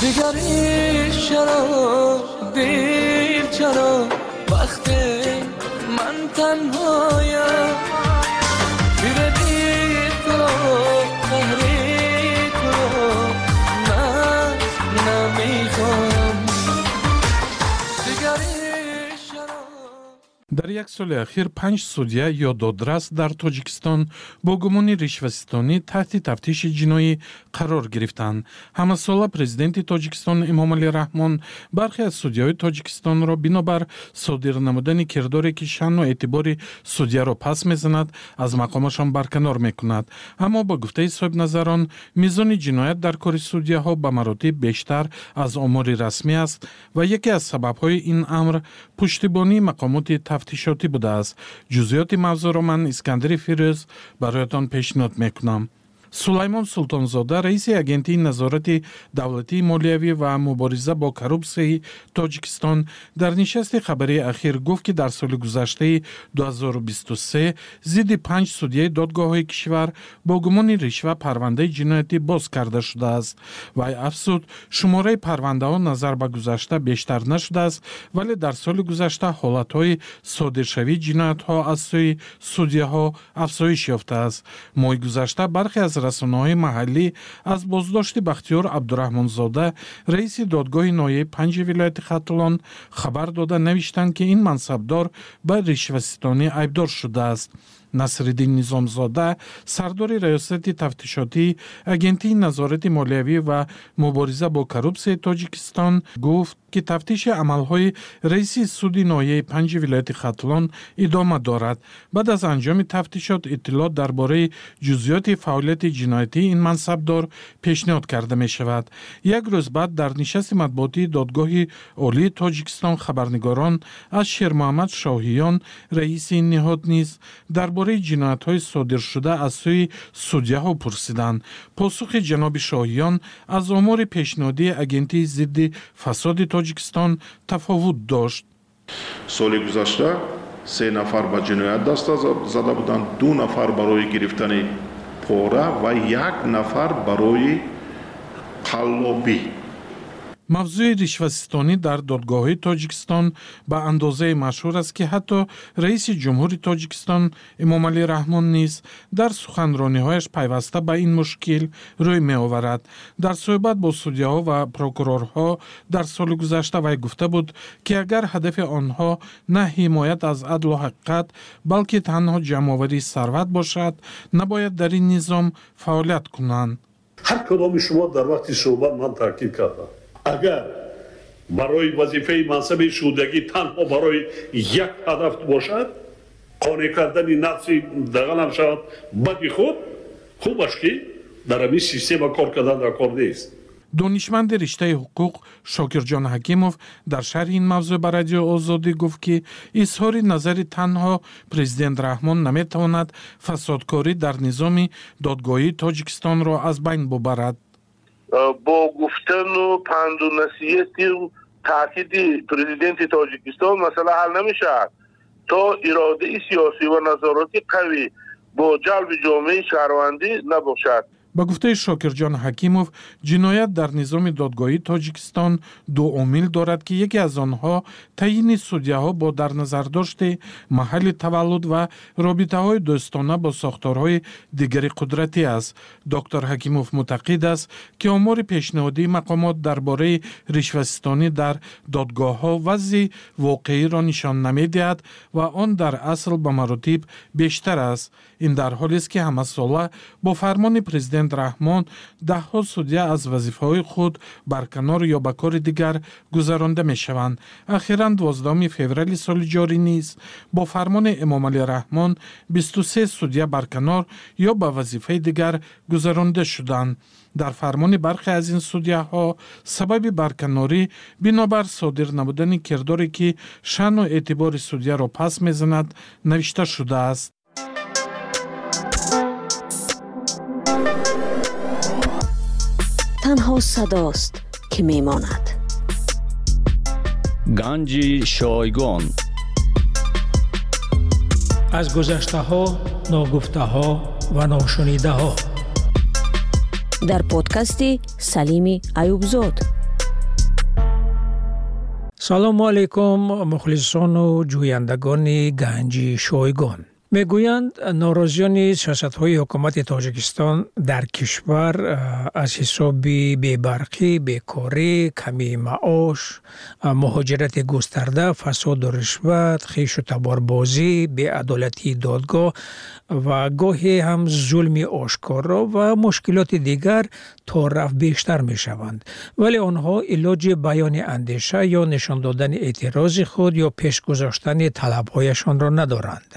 دیگری چرا دیر چرا؟ وقتی من تنهایم پیر دیر تو قهری تو من نمی‌خوام. Дар як соли ахир панҷ судя ё додрас дар тоҷикистон бо гумони ришваситонӣ таҳти тафтиши ҷиноӣ қарор гирифтанд ҳамасола президенти тоҷикистон эмомалӣ раҳмон бархе аз судяҳои тоҷикистонро бинобар содир намудани кирдоре ки шаъну эътибори судяро пас мезанад аз мақомашон барканор мекунад. Аммо ба гуфтаи соҳибназарон мизони ҷиноят дар кори судяҳо ба маротиб бештар аз омори расмӣ аст ва яке аз сабабҳои ин амр пуштибонии мақомоти тафтишотӣ будааст. Ҷузъиёти мавзӯъро ман искандари фирӯз бароятон пешниҳод мекунам сулаймон султонзода раиси агентии назорати давлатии молиявӣ ва мубориза бо коррупсияи тоҷикистон дар нишасти хабарии ахир гуфт ки дар соли гузаштаи 2023 зидди панҷ судяи додгоҳҳои кишвар бо гумони ришва парвандаи ҷиноятӣ боз карда шудааст. Вай афзуд шумораи парвандаҳо назар ба гузашта бештар нашудааст вале дар соли гузашта ҳолатҳои содиршавии ҷиноятҳо аз сӯи судяҳо афзоиш ёфтааст. Моҳи гузашта бархе аз расонаҳои маҳаллӣ аз боздошти бахтиёр абдураҳмонзода раиси додгоҳи ноҳияи панҷи вилояти хатулон хабар дода навиштанд ки ин мансабдор ба ришваситонӣ айбдор шудааст насриддин низомзода сардори раёсати тафтишотии агентии назорати молиявӣ ва мубориза бо коррупсияи тоҷикистон гуфт ки тафтиши амалҳои раиси суди ноҳияи панҷи вилояти хатулон идома дорад. Баъд аз анҷоми тафтишот иттилоъ дар бораи ҷузъиёти фаъолияти ҷиноятии ин мансабдор пешниҳод карда мешавад. Як рӯз баъд дар нишасти матбуотии додгоҳи олии тоҷикистон хабарнигорон аз шермуҳаммад шоҳиён раиси ин ниҳод низ дар бораи ҷиноятҳои содиршуда аз сӯи судяҳо пурсиданд. Посухи ҷаноби шоҳиён аз омори пешниҳодии агентии зидди фасоди тоҷикистон тафовут дошт. Соли гузашта се нафар ба ҷиноят даста зада буданд. Ду нафар барои гирифтани пора ва як нафар барои қаллобӣ мавзӯи ришвасистонӣ дар додгоҳҳои тоҷикистон ба андозае машҳур аст ки ҳатто раиси ҷумҳури тоҷикистон эмомалӣ раҳмон низ дар суханрониҳояш пайваста ба ин мушкил рӯй меоварад. Дар суҳбат бо судяҳо ва прокурорҳо дар соли гузашта вай гуфта буд ки агар ҳадафи онҳо на ҳимоят аз адлу ҳақиқат балки танҳо ҷамъоварии сарват бошад набояд дар ин низом фаъолият кунанд. Ҳар кадоми шумо дар вақти суҳбат ман таъкид кардам агар барои вазифаи мансаби шудагӣ танҳо барои як ҳадаф бошад қонеъ кардани нафси дагалам шавад бади худ хубаш ки дар ҳамин система кор кардан дар кор нест. Донишманди риштаи ҳуқуқ шокирҷон ҳакимов дар шарҳи ин мавзӯъ ба радиои озодӣ гуфт ки изҳори назари танҳо президент раҳмон наметавонад фасодкорӣ дар низоми додгоҳии тоҷикистонро аз байн бубарад با گفتن و پند و نصیحت و تاکید پرزیدنت تاجیکستان مسئله حل نمی‌شد تا اراده سیاسی و نظارتی قوی با جلب جامعه شهروندی نباشد. Ба гуфтаи шокирҷон ҳакимов ҷиноят дар низоми додгоҳии тоҷикистон ду омил дорад ки яке аз онҳо таъйини судяҳо бо дарназардошти маҳалли таваллуд ва робитаҳои дӯстона бо сохторҳои дигари қудратӣ аст. Доктор ҳакимов мутақид аст ки омори пешниҳодии мақомот дар бораи ришвасистонӣ дар додгоҳҳо вазъи воқеиро нишон намедиҳад ва он дар асл ба маротиб бештар аст. Ин дар ҳолест ки ҳамасола бо фармони президент президент раҳмон даҳҳо судя аз вазифаҳои худ барканор ё ба кори дигар гузаронда мешаванд. Ахиран дувоздуҳуми феврали соли ҷорӣ низ бо фармони эмомалӣ раҳмон бисту се судя барканор ё ба вазифаи дигар гузаронда шуданд. Дар фармони бархе аз ин судяҳо сабаби барканорӣ бинобар содир набудани кирдоре ки шаъну эътибори судяро пас мезанад навишта шудааст танҳо садост ки мемонад. Ганҷи шойгон. Аз гузаштаҳо ногуфтаҳо ва ношунидаҳо. Дар подкасти салими аюбзод. Салому алайкум мухлисону ҷӯяндагони ганҷи шойгон мегӯянд норозиёни сиёсатҳои ҳукумати тоҷикистон дар кишвар аз ҳисоби бебарқӣ бекорӣ камии маош муҳоҷирати густарда фасоду ришват хишу таборбозӣ беадолатии додгоҳ ва гоҳе ҳам зулми ошкоро ва мушкилоти дигар то рафт бештар мешаванд. Вале онҳо илоҷи баёни андеша ё нишон додани эътирози худ ё пешгузоштани талабҳояшонро надоранд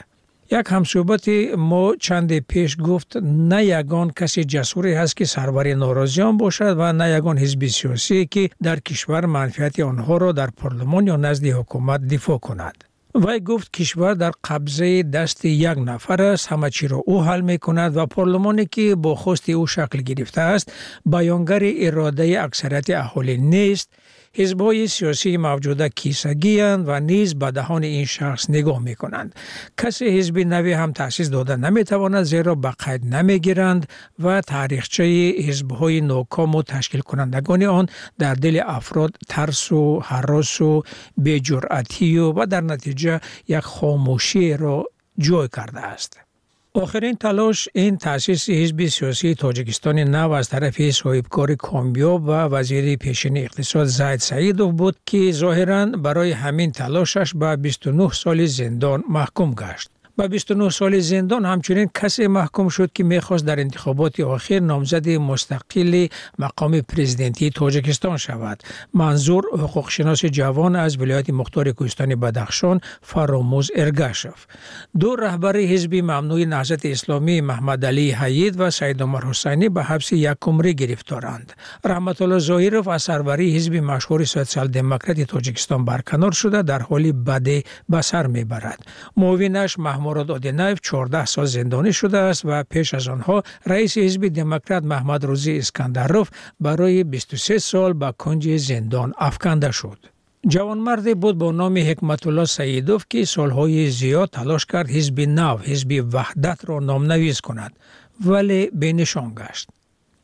یک همصحبت ما چند پیش گفت نه یگان کسی جسوری هست که سرور ناراضیان باشد و نه یگان حزب سیاسی که در کشور منفعت آنها را در پارلمان یا نزد حکومت دفاع کند. وای گفت کشور در قبضه دست یک نفر است همه چی را او حل می کند و پارلمانی که با خواست او شکل گرفته است بیانگر اراده اکثریت اهالی نیست. حزبهای سیاسی موجوده کیسگی و نیز به دهان این شخص نگاه می کنند. کسی حزب نوی هم تأسیس داده نمی تواند زیرا به قید نمی گیرند و تاریخچه حزبهای ناکام و تشکیل کنندگان آن در دل افراد ترس و حراس و بجرعتی و, و در نتیجه یک خاموشی را جای کرده است. آخرین تلاش این تأسیس حزب سیاسی تاجیکستان نو از طرف صاحبکار کامیاب و وزیر پیشین اقتصاد زید سعیدوف بود که ظاهرا برای همین تلاشش به 29 سال زندان محکوم گشت. به 29 سال زندان همچنین کسی محکوم شد که می‌خواست در انتخابات آخر نامزد مستقل مقام پرزیدنتی تاجکستان شود. منظور حقوقشناس جوان از ولایت مختار کوهستان بدخشان فراموز ارگاشف. دو رهبر حزب ممنوع نهضت اسلامی محمد علی حید و سید عمر حسینی به حبس یک عمره گرفتارند. رحمت الله ظاهیروف از سروری حزب مشهور سوسیال دموکرات تاجکستان برکنار شده در حالی بعد به سر می‌برد. معاونش محمود مراد آدینایف 14 سال زندانی شده است و پیش از آنها رئیس حزب دموکرات محمد روزی اسکندروف برای 23 سال به کنج زندان افکنده شد. جوان مردی بود با نام حکمت الله سیدوف که سالهای زیاد تلاش کرد حزب نو حزب وحدت را نامنویس کند ولی بینشان گشت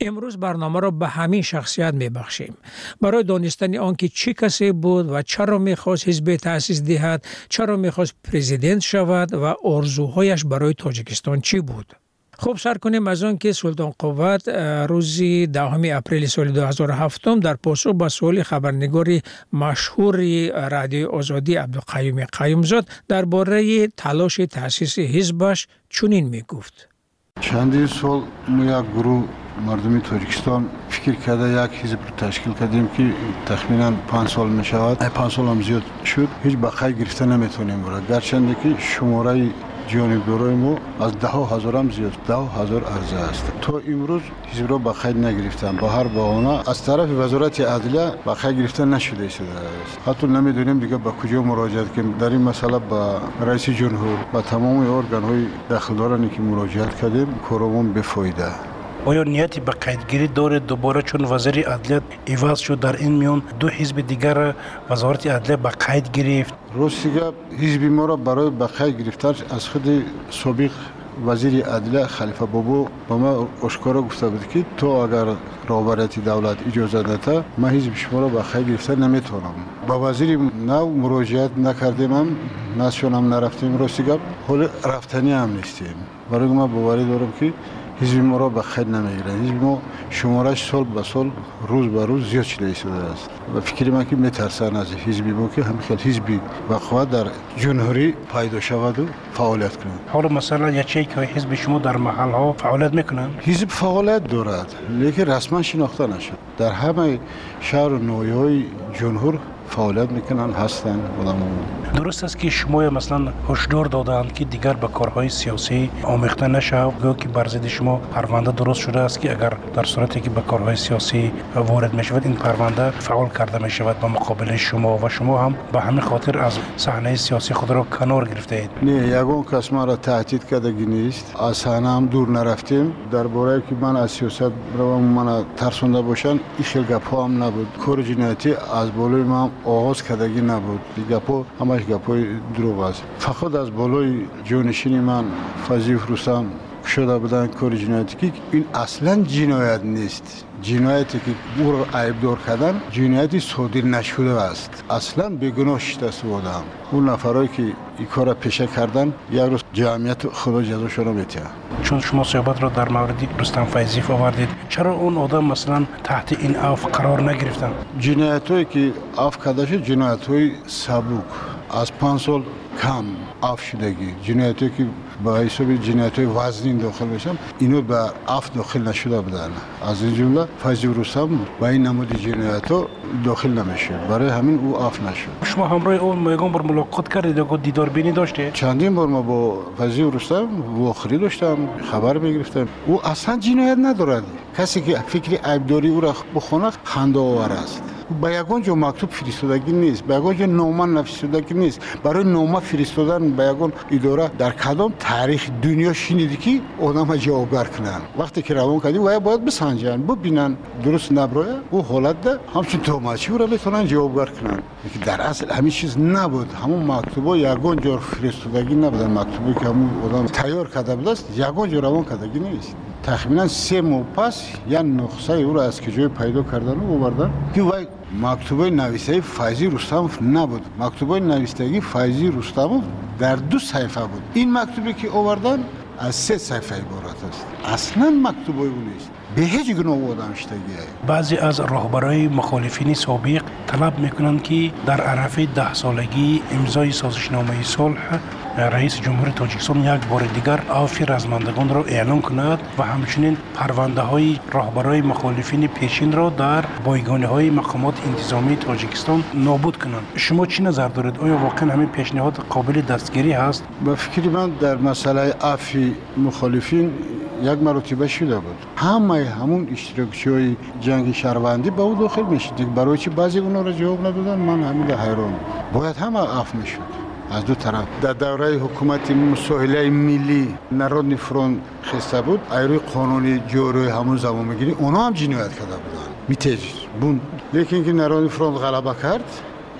امروز برنامه را به همین شخصیت می بخشیم. برای دانستن آنکه چی کسی بود و چرا می خواست حزب تأسیس دهد، چرا می خواست پریزیدنت شود و ارزوهایش برای تاجیکستان چی بود. خب سر کنیم از آن که سلطان قوت روزی دهم اپریل سال 2007 در پاسخ به سوال خبرنگاری مشهور رادیو آزادی عبدالقیوم قیومزاد درباره تلاش تأسیس حزبش چنین می گفت. چندین سال ما یک گروه مردمی تاجیکستان فکر کرده یک حزب رو تشکیل کردیم که تخمینا 5 سال می شود 5 سال هم زیاد شد. هیچ بقای گرفته نمی‌تونیم برای. گرچند که شماره جانبدارای ما از ده هزار هم زیاد. ده هزار عرضه است. تا امروز حزب را به قید نگرفتن. با هر بهانه از طرف وزارت عدلیه به خیر گرفتن نشده است. حتی نمی‌دونیم دیگه به کجا مراجعه کنیم. در این مسئله به رئیس جمهور و تمام ارگان های دخلدارانی که مراجعه کردیم کارمون فایده. Оё нияти ба қайдгирӣ доред дубора чун вазири адлият иваз шуд. Дар ин миён ду ҳизби дигар вазорати адлия ба қайд гирифт. Рости гап ҳизби моро барои ба қайд гирифтан аз худи собиқ вазири адлия халифа бобо ба ман ошкоро гуфта буд ки то агар роҳбарияти давлат иҷоза дата ман ҳизби шуморо ба қайд гирифтан наметавонам ба вазири нав муроҷиат накардемам насшонам нарафтем рости гап ҳоли рафтаниам нестем. Барои ман боварӣ дорам ки حزب ما را به خیر نمی‌گیره حزب ما شمارش سال به سال روز به روز زیاد شده است. و فکر من که میترسن از حزب ما که همخیل حزب وقوع در جمهوری پیدا شود و فعالیت کنند حالا مثلا یکی که حزب شما در محل ها فعالیت می‌کنند حزب فعالیت دارد لیکن رسما شناخته نشد. در همه شهر و نویای جمهور فعالیت می‌کنن هستن آدم درست است که شما مثلا هشدار دادند که دیگر به کارهای سیاسی آمیخته نشود گویا که بر ضد شما پرونده درست شده است که اگر در صورتی که به کارهای سیاسی وارد می شود این پرونده فعال کرده می شود به مقابل شما و شما هم به همین خاطر از صحنه سیاسی خود را کنار گرفته اید. نه یگون کس ما را تهدید کردگی نیست. از صحنه هم دور نرفتیم. در باره که من از سیاست رو من ترسونده باشن این گپ هم نبود. کار جنایتی از بالای هم آغاز کردگی نبود. این گپ همش گپ دروغ است. فقط از بالای جانشین من فضیف رستم. شده بودن کار جنایتی که این اصلا جنایت نیست. جنایتی که او را عیبدار کردن جنایتی صادر نشده است. اصلا بیگناه شده بودم اون نفرایی که این کار را پیشه کردن یک روز جمعیت خدا جزاشون رو میتیه. چون شما صحبت را در مورد رستم فیضیف آوردید چرا اون آدم مثلا تحت این عفو قرار نگرفتن؟ جنایت هایی که عفو کرده شد جنایت های سبوک از پنج سال کم عفو شدگی. جنایت که با حساب جنایت های وزنین داخل بشن اینو به عفو داخل نشده بودن. از این جمله فیض رستم با این نمود جنایت ها داخل نمیشه. برای همین او عفو نشد. شما همراه اون میگم بر ملاقات کردید یا دیدار بینی داشته؟ چندین بار ما با فیض رستم واخری داشتم خبر بگرفتم او اصلا جنایت ندارد. کسی که فکر عیبداری او را بخونه خنده آور است. به یگان جا مکتوب فرستادگی نیست. به یگان جا نامه نفرستادگی نیست. برای نامه فرستادن به یگان اداره در کدام تاریخ دنیا شنیدی که آدم جوابگر کنن وقتی که روان کردی و باید بسنجن. ببینن درست نبرای او حالت ده. همچون توماچی را بتونن جوابگر کنن در اصل همین چیز نبود. همون مکتوبا یگان جا فرستادگی نبودن. مکتوبی که همون آدم تیار کرده بود است جا روان کردگی نیست. تخمینا سه ماه پس یا نقصه او را از کجای پیدا کردن و آوردن. که وای مکتوبه نویسه فایزی رستموف نبود مکتوبه نویسندگی فایزی رستموف در دو صفحه بود این مکتوبی که آوردن از سه صفحه عبارت است اصلا مکتوبه او نیست به هیچ آدم شدگی بعضی از راهبرای مخالفین سابق طلب می‌کنند که در عرف ده سالگی امضای سازشنامه صلح رئیس جمهور تاجیکستان یک بار دیگر عفو رزمندگان را اعلام کند و همچنین پرونده های راهبرای مخالفین پیشین را در بایگانه های مقامات انتظامی تاجیکستان نابود کنند. شما چی نظر دارید؟ آیا واقعا همین پیشنهاد قابل دستگیری هست؟ به فکر من در مسئله عفو مخالفین یک مرتبه شده بود. همه همون اشتراکچی های جنگ شهروندی به او داخل می‌شد. برای چی بعضی اونا را جواب ندادن؟ من همین حیران. باید همه عفو می‌شد. از دو طرف. در دوره حکومت مساهله ملی نرودنی فرون خسته بود. ایروی قانونی جوری همون زمان می‌گیری اونا هم جنایت کرده بودن. میتیج بون لیکن که نرودنی فرون غلبه کرد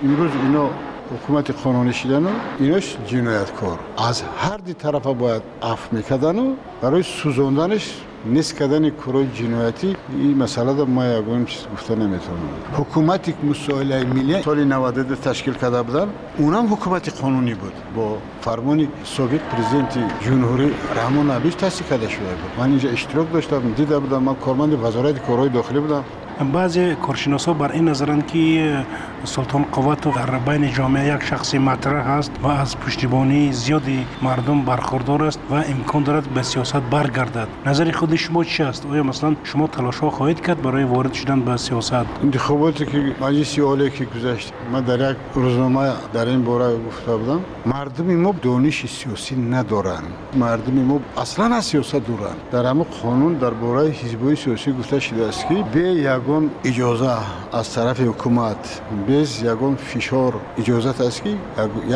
امروز اینا حکومت قانونی شدن و ایناش جنایتکار. از هر دی طرف باید عفو می‌کردن و برای سوزوندنش نیست کردن کارهای جنایتی این مسئله در ما یگان چیز گفته نمی‌تونم. حکومتی که مسائل ملی سال 92 تشکیل کرده بودن اونم حکومت قانونی بود. با فرمان سابق پرزیدنت جمهوری رحمان عبیش تاسیس کرده شده بود. من اینجا اشتراک داشتم دیده بودم من کارمند وزارت کارهای داخلی بودم. بعضی کارشناسا بر این نظرند که سلطان قوت در بین جامعه یک شخصی مطرح است و از پشتیبانی زیادی مردم برخوردار است و امکان دارد به سیاست برگردد. نظر خود شما چی است؟ آیا مثلا شما تلاش ها خواهید کرد برای وارد شدن به سیاست؟ انتخاباتی که مجلس عالی که گذشت من در یک روزنامه در این باره گفته بودم مردم ما دانش سیاسی ندارند مردم ما اصلا از سیاست دورند در همه قانون در باره حزبای سیاسی گفته شده است که به یگان اجازه از طرف حکومت без ягон фишор иҷозат аст ки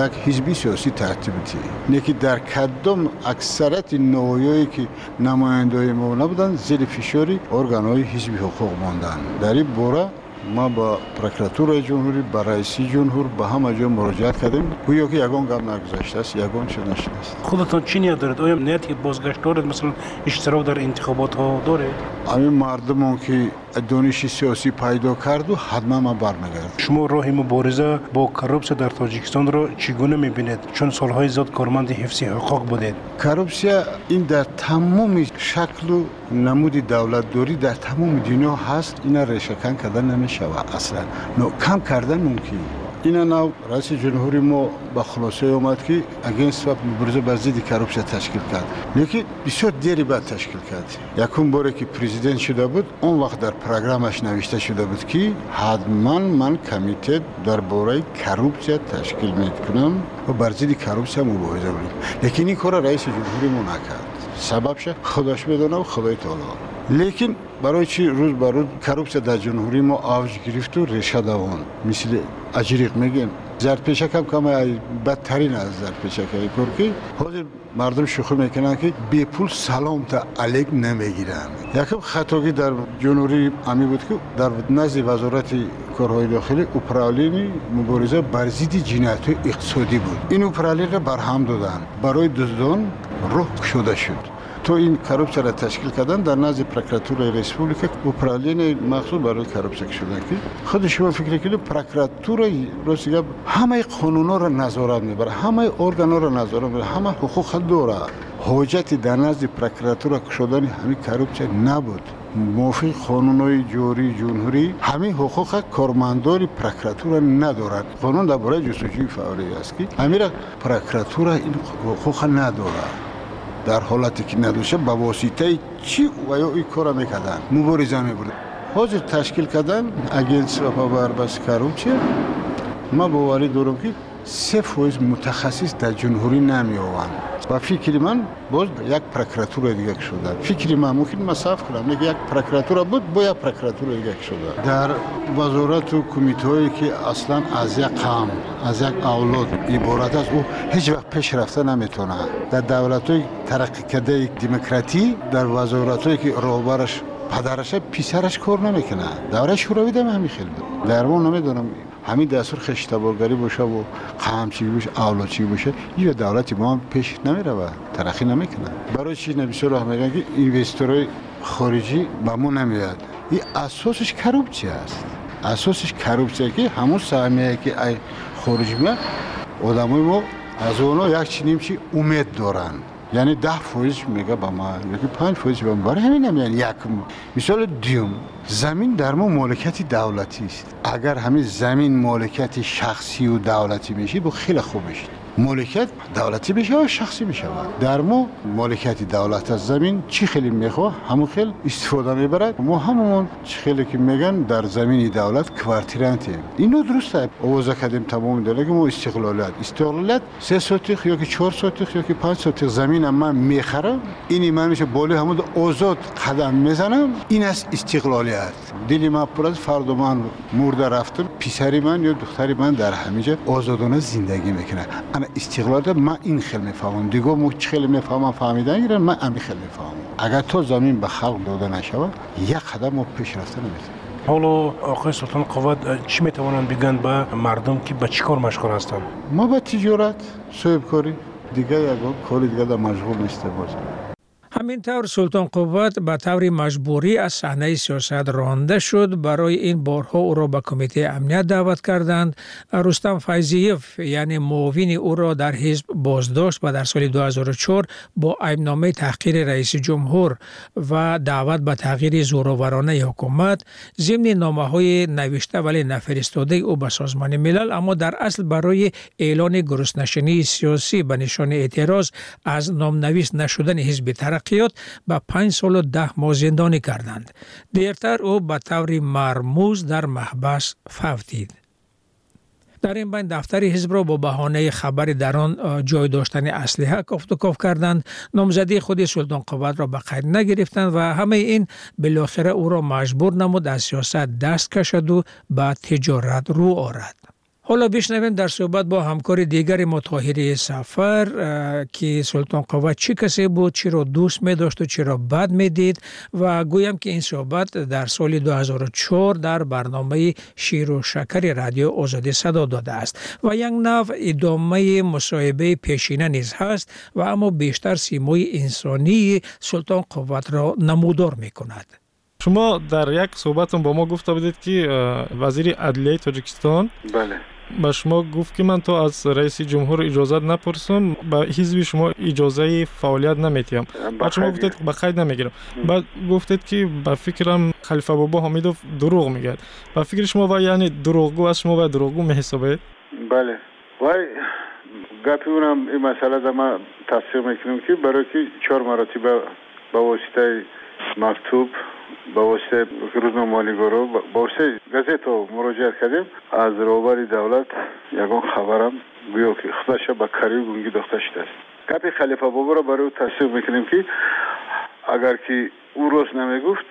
як ҳизби сиёсӣ тартиб диҳӣ не ки дар кадом аксарияти ноҳоие ки намояндаҳои мо набуданд зери фишори органҳои ҳизби ҳуқуқ монданд дар ин бора ما با پروکراتورای جمهوری با رئیسی جمهور با همه جا مراجعت کردیم گویا که یگان گام نگذاشته است یگان چه نشده است خودتان چی نیت دارید آیا نیت که بازگشت دارید مثلا اشتراک در انتخابات ها دارید همین مردم که دانش سیاسی پیدا کرد و حتما ما برمیگرد شما راه مبارزه با کروپسیا در تاجیکستان را چگونه می‌بینید؟ چون سالهای زیاد کارمند حفظ حقوق بودید. کروپسیا این در تمام شکل و نمود دولت داری در تمام دنیا هست. اینا ریشهکن کردن نمی‌شود. اصلا نو کم کردن ممکن. اینا نو رئیس جمهوری ما با خلاصه اومد که اگینست و مبارزه بر ضد کروپسیا تشکیل کرد. لیکن بسیار دیری بعد تشکیل کرد. یکم باره که پرزیدنت شده بود اون وقت در پروگرامش نوشته شده بود که حتما من کمیته در باره کروپسیا تشکیل می‌کنم و بر ضد کروپسیا مبارزه کنم لیکن این کار رئیس جمهوری ما نکرد. سببش خودش بدونه و خدای تعالی. لیکن برای چی روز بر روز کروپسیا در جمهوری ما آوج گرفت و ریشه دوان؟ مثل اجریق میگن. زرد هم کم بدترین از زرد پیشک های که حاضر مردم شوخی می‌کنن که بی پول سلام تا علیک نمی‌گیرن. یکم خطاگی در جمهوری امی بود که در نزد وزارت کارهای داخلی اپرالین مبارزه بر ضد جنایت اقتصادی بود. این اپرالین را برهم دادن. برای دزدان روح شده شد. تو این کروپسیا را تشکیل کردن در نزد پروکراتور ریسپوبلیکا اپرالین مخصوص برای کروپسیا شده که خود شما فکر کنید پروکراتور روسیه همه قانونا را نظارت می‌بره همه ارگانا را نظارت می‌بره همه حقوق داره حجت در نزد پروکراتور شدن همین کروپسیا نبود. موافق قانونهای جوری جمهوری همین حقوق کارمندان پروکراتور ندارد قانون درباره جستجوی فوری است که همین پروکراتور این حقوق ندارد در حالتی که ندوشه با واسطه چی و یا این کار می‌کردن؟ مبارزه می‌برد حاضر تشکیل کردن اگنس و پاور بس چه ما باوری دارم که سه فویز متخصص در جمهوری نمی آوان و فکر من باز یک پروکراتور دیگه شده. فکر من ممکن من صاف کنم. یک پروکراتور بود با یک پروکراتور دیگه شده. در وزارت و کمیته هایی که اصلا از یک قام از یک اولاد عبارت است او هیچ وقت پیش رفته نمی‌تونه. در دولت های ترقی کرده دموکراتی در وزارت هایی که راهبرش پدرش پیسرش کار نمی‌کنه دوره شوروی دم همین خیلی بود در نمی‌دونم همین دستور خشتبارگری باشه و قمچی باشه اولادچی باشه یه دولت ما پیش نمیره و ترقی نمی‌کنه برای چی نبی راه میگن؟ که اینوستورهای خارجی به ما نمیاد این اساسش کروپچی است. اساسش کروپچی که همون سهمیه که ای خارجی میاد آدمای ما از اونا یک چی چی امید دارن یعنی ده فویز میگه با ما یکی پنج فویز با ما. برای همین هم یعنی یک مثال دیوم زمین در ما مالکیت دولتی است. اگر همین زمین مالکیت شخصی و دولتی میشه با خیلی خوب میشه مالکیت دولتی بشه و شخصی بشه در ما مالکیت دولت از زمین چی خیلی می‌خواه همون خیلی استفاده می‌برد. ما همون چی خیلی که میگن در زمین دولت کوارتیرانتی اینو درسته. اوضاع کردیم تمام داره که ما استقلالیت استقلالیت سه سوتیخ یا که چهار سوتیخ یا که پنج سوتیخ زمین من می‌خرم اینی من میشه بالی همون آزاد قدم می‌زنم. این است استقلالیت. دلی من پر از فرد من مرده رفتم پیسری من یا دختری من در همیشه آزادانه زندگی می‌کنه. استقلال من این خیلی می‌فهمم دیگه مو خیلی می‌فهمم فهمیدن ایران من امی خیلی می‌فهمم اگر تو زمین به خلق داده نشود یک قدم ما پیش رفته نمی‌تونیم حالا آقای سلطان قوت چی می‌توانند بگن به مردم که به چیکار مشغول هستند؟ ما به تجارت صاحب کاری دیگه یک کاری دیگه در مشغول نیسته بازم همینطور سلطان قوت به طور مجبوری از صحنه سیاست رانده شد برای این بارها او را به کمیته امنیت دعوت کردند رستم فیضیف یعنی معاون او را در حزب بازداشت و در سال 2004 با ایمنامه تحقیر رئیس جمهور و دعوت به تغییر زورآورانه حکومت ضمن نامه های نوشته ولی نفرستاده او به سازمان ملل اما در اصل برای اعلان گرسنشینی سیاسی به نشان اعتراض از نامنویس نشدن حزب ترقی تحقیقات به پنج سال و ده ماه زندانی کردند. دیرتر او به طور مرموز در محبس فوتید. در این بین دفتر حزب را با بهانه خبر در آن جای داشتن اسلحه کافت و کاف کردند نامزدی خود سلطان قوت را به قید نگرفتند و همه این بالاخره او را مجبور نمود از سیاست دست کشد و به تجارت رو آرد حالا بشنویم در صحبت با همکار دیگر متاهری سفر که سلطان قوت چی کسی بود چی را دوست می داشت و چی را بد می دید و گویم که این صحبت در سال 2004 در برنامه شیر و شکر رادیو آزادی صدا داده است. و یک نو ادامه مصاحبه پیشینه نیز هست و اما بیشتر سیموی انسانی سلطان قوت را نمودار می کند شما در یک صحبتون با ما گفته بودید که وزیر عدلیه تاجیکستان بله. Ба шумо гуфт ки ман то аз раиси ҷумҳур иҷозат напурсам ба ҳизби шумо иҷозаи фаъолият наметиҳам. Баъд шумо гуфтед ба қайд намегирам. Баъд гуфтед ки ба фикрам халифа бобо ҳомидов дурӯғ мегӯяд ба фикри шумо вай яъне дурӯғгӯ аст шумо вай дурӯғгӯ меҳисобед бале. Вай гапи унам ин масъалада ма тасдиқ мекунам ки барои ки чор маротиба ба воситаи мактуб بواسطه روزنامه مالیگارو بواسطه گزیت مراجعه کردیم. از روبری دولت یگان خبرم گویا که خودش به کاری گونگی داخته شده است. کپی خلیفه بابا را برای تصدیق می‌کنیم که اگر که او روز نمی‌گفت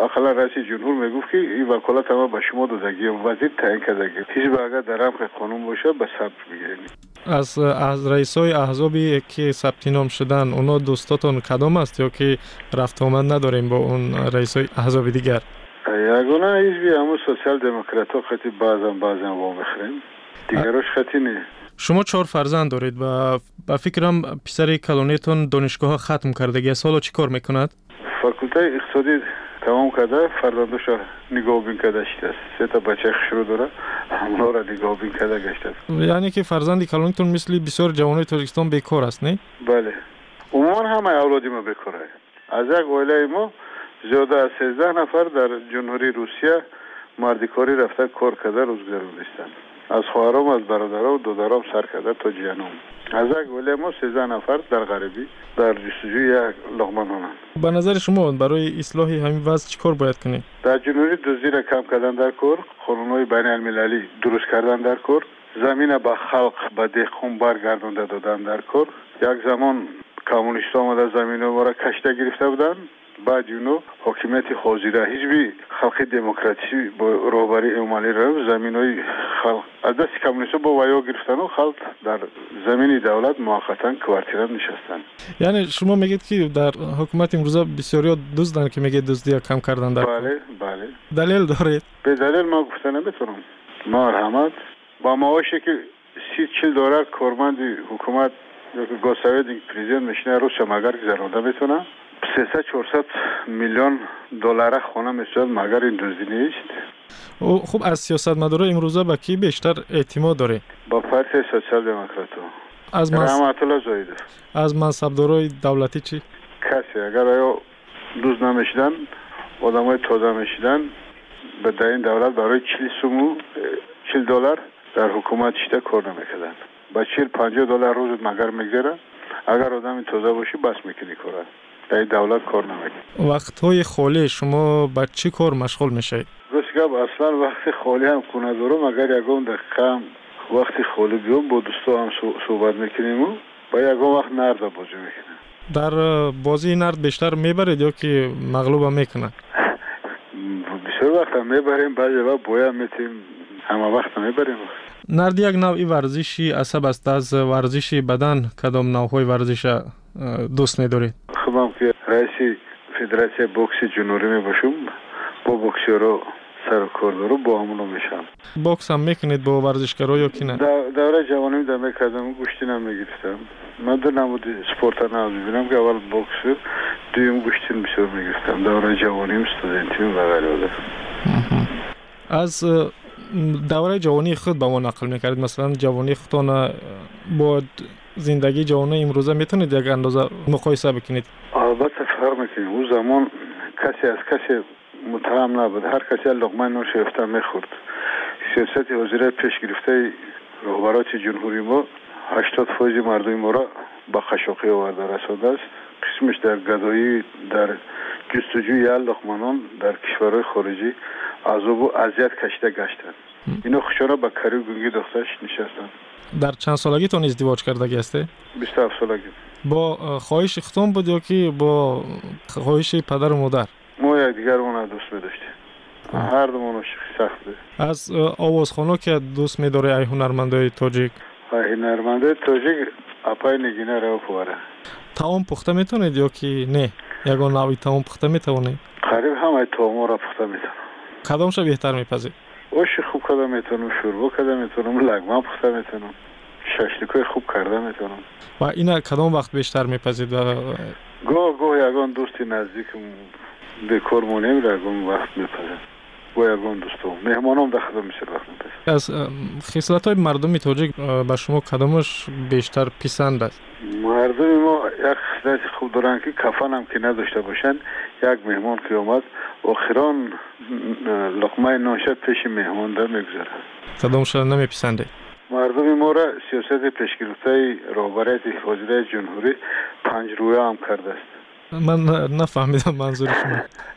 اقلا رئیس جمهور می‌گفت که این وکالت همه به شما دادگی وزیر تعیین کردگی. هیچ به اگر در حق قانون باشه به صبر می‌گیریم. از از رئیس های احزابی که ثبت نام شدن اونا دوستاتون کدام است یا که رفت آمد نداریم با اون رئیسای احزاب دیگر؟ یگانه بی همو سوسیال دموکرات ها خطی بعضم بعضم وا می‌خریم دیگراش خطی نه شما چهار فرزند دارید و به فکرم پسر کلونیتون دانشگاه ختم کرده. گه سالو چی کار می‌کند؟ فاکولته اقتصادی تمام کرده فرزندش نگاه بین کرده شده سه تا بچه خشرو داره همونا را نگاه بین کرده گشته یعنی که فرزند کلونگتون مثل بسیار جوانوی تاجیکستان بیکار است نه؟ بله. عموما همه اولادی ما بیکار بیکاره. از یک ویله ما زیاده از 13 نفر در جنوری روسیه مردکاری رفته کار کرده روزگار نیستند از خوارم از برادرها و دودرام سر کرده تا جنوم از یک ولی ما 13 نفر در غربی در جستجوی یک لغمه مانند به نظر شما برای اصلاح همین وضع چیکار باید کنید؟ در جنوری دوزی را کم کردن در کور قانونهای بین المللی درست کردن در کور زمین به خلق به دخون برگردونده دادن در کور. یک زمان کمونیست آمده زمین را کشته گرفته بودن. بعد یونو حکومت حاضره هیچ بی خلق دموکراسی با رهبری امالی رو زمین های خلق. از دست کمونیست با ویا گرفتن خلق در زمین دولت موقتا کوارتیرا نشستن. یعنی شما میگید که در حکومت امروزه بسیاری دزدن که میگید دزدی کم کردن در بله بله. دلیل دارید به دلیل ما گفتن نمی‌تونم. ما رحمت. با معاشی که سی چل دلار کارمند حکومت یا که گوساوید پریزیدنت میشینه روز مگر که زنده بتونه 300-400 میلیون دلار خونه می‌شد مگر این دزدی نیست؟ او خوب از سیاست مداره امروزه به کی بیشتر اعتماد داره؟ با پارتی سوشال دموکرات. از منصب الله از منصبدارای دولتی چی؟ کسی اگر ایو دوز نمی‌شدن آدمای تازه می‌شدن به در این دولت برای 40 سومو 40 دلار در حکومت شده کار نمی‌کردن. با 40 50 دلار روز مگر میگذره؟ اگر آدمی تازه باشی بس می‌کنی کارن در دولت کار نمی‌کنم وقت های خالی شما به چی کار مشغول میشید گوشگب اصلا وقت خالی هم کنه دارم. اگر یکم دقیقه هم وقتی خالی بیام با دوستو هم صحبت می‌کنیم و با یکم وقت نرد بازی می‌کنم در بازی نرد بیشتر می‌برید یا که مغلوب هم می‌کنه بیشتر وقت هم می‌بریم. بعضی وقت باید میتیم همه وقت هم می‌بریم. نرد یک نوعی ورزشی عصب است. از ورزشی بدن کدام نوعهای ورزش دوست میدارید؟ رئیس فدراسیون بوکس جنوری می باشم با بوکسیرو سر کار دارم با همونو میشم. بوکس هم می‌کنید با ورزشگرا یا کی نه؟ دوره جوانی در می‌کردم گوشتی نم من در نمود سپورت ناز می‌بینم که اول بوکس دویم گوشتین بسیار می‌گرفتم. دوره جوانیم استودنتیم و غیره از دوره جوانی خود به ما نقل می‌کردید. مثلا جوانی خودتان با زندگی جوانه امروزه می‌تونید یک اندازه مقایسه بکنید؟ که او زمان کسی از کسی متهم نبود. هر کسی لغمه نوش می‌خورد. سیاست وزیرت پیش گرفته رهبرات جمهوری ما 80 فایز مردم ما را به خشاقی آورده رساده است. قسمش در گدایی در جستجوی لغمانان در کشورهای خارجی عذاب و اذیت کشیده گشتند. اینا خوشانه به کاری گونگی دخترش نشستند. در چند سالگی تون ازدواج کرده گسته؟ 27 سالگی. با خواهش اختم بود یا که با خواهش پدر و مادر؟ ما یک دیگر اون دوست بداشتیم هر خشک بود. از آوازخانه که دوست میداره ای هنرمنده تاجیک. ای هنرمنده تاجیک اپای نگینه رو پواره تاون پخته می‌تونید یا که نه؟ یگان نوی تاون پخته می‌تونید قریب همه تاون را پخته می‌تونم. کدام شو بهتر میپذید اوش خوب کدام می‌تونم شوربا کدام می‌تونم لگمان پخته می‌تونم. шашликҳои хуб карда метавонам ва ина кадом вақт бештар мепазед ва гоҳ гоҳ ягон дӯсти наздикм бекор монем ягон вақт мепазад бо ягон дӯсту меҳмонам да худо мисир вақт мепас аз хислатҳои мардуми тоҷик ба шумо кадомаш бештар писанд аст мардуми мо як хислати хуб доранд ки кафанам ки надошта бошанд як меҳмон ки омад охирон луқмаи нонша пеши меҳмонда мегузарад кадомашро намеписандед مردم ما سیاست تشکیلاتای رهبریت حضور جمهوری پنج رویه هم کرده است. من نفهمیدم منظور شما.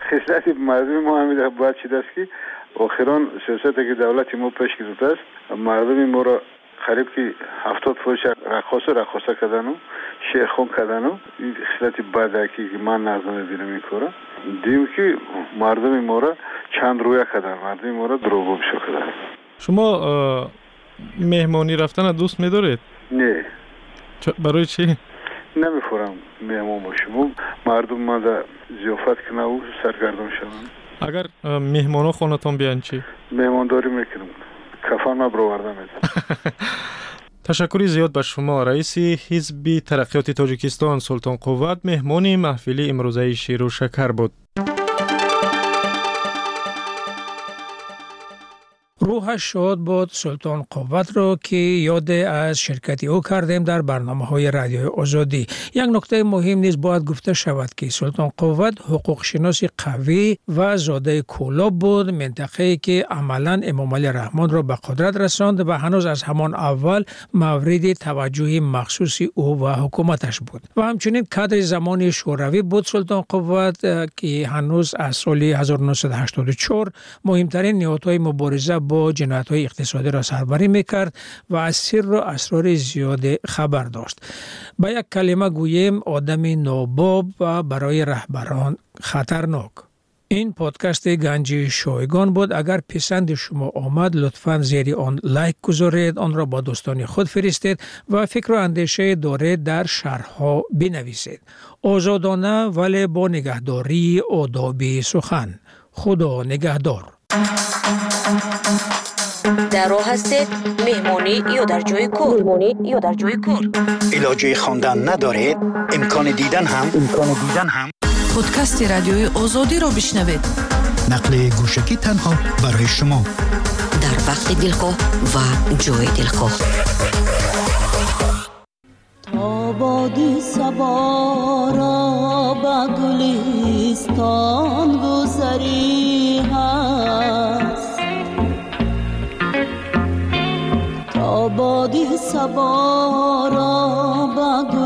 خصلت مردم ما همین باید چیده است که آخران سیاست که دولت ما پیش گرفته است. مردم ما را قریب که هفتاد فوش رخواست و رخواسته کردن و شیرخون کردن و این خصلت بدکی که من نظام بیرم این کارا. دیم که مردم ما را چند رویه کردن. مردم ما را دروغ بشو کردن. شما مهمانی رفتن از دوست میدارید؟ نه. برای چی؟ نمی‌خورم مهمان باشم. مردم من در زیافت کنه و سرگردان شدن اگر مهمان ها خونتان بیان چی؟ مهمانداری می‌کنم. کفن برآورده میدم تشکری زیاد به شما. رئیس حزب ترقیات تاجیکستان سلطان قوت مهمان محفل امروزه شیر و شکر بود. هشت شاد بود سلطان قوت رو که یاد از شرکتی او کردیم در برنامه های رادیو آزادی. یک نکته مهم نیز باید گفته شود که سلطان قوت حقوق شناسی قوی و زاده کولاب بود منطقه که عملا امام علی رحمان را به قدرت رساند و هنوز از همان اول مورد توجه مخصوص او و حکومتش بود. و همچنین کادر زمان شوروی بود سلطان قوت که هنوز از سال 1984 مهمترین نیاتهای مبارزه با جنایت های اقتصادی را سربری می‌کرد و از سر را اسرار زیاد خبر داشت. به یک کلمه گوییم آدم ناباب و برای رهبران خطرناک. این پادکست گنج شایگان بود. اگر پسند شما آمد لطفا زیر آن لایک گذارید آن را با دوستان خود فرستید و فکر و اندیشه دارید در شرحها بنویسید. آزادانه ولی با نگهداری آداب سخن. خدا نگهدار. дар роҳ ҳастед меҳмонӣ ё дар ҷои кор ё дар ҷои кор илоҷи хондан надоред имкони дидан ҳам имкони дидан ҳам подкасти радиои озодиро бишнавед нақли гӯшагӣ танҳо барои шумо дар вақти дилхоҳ ва ҷои дилхоҳ тободи саборо ба гулистон гузариҳа بادی سبا را به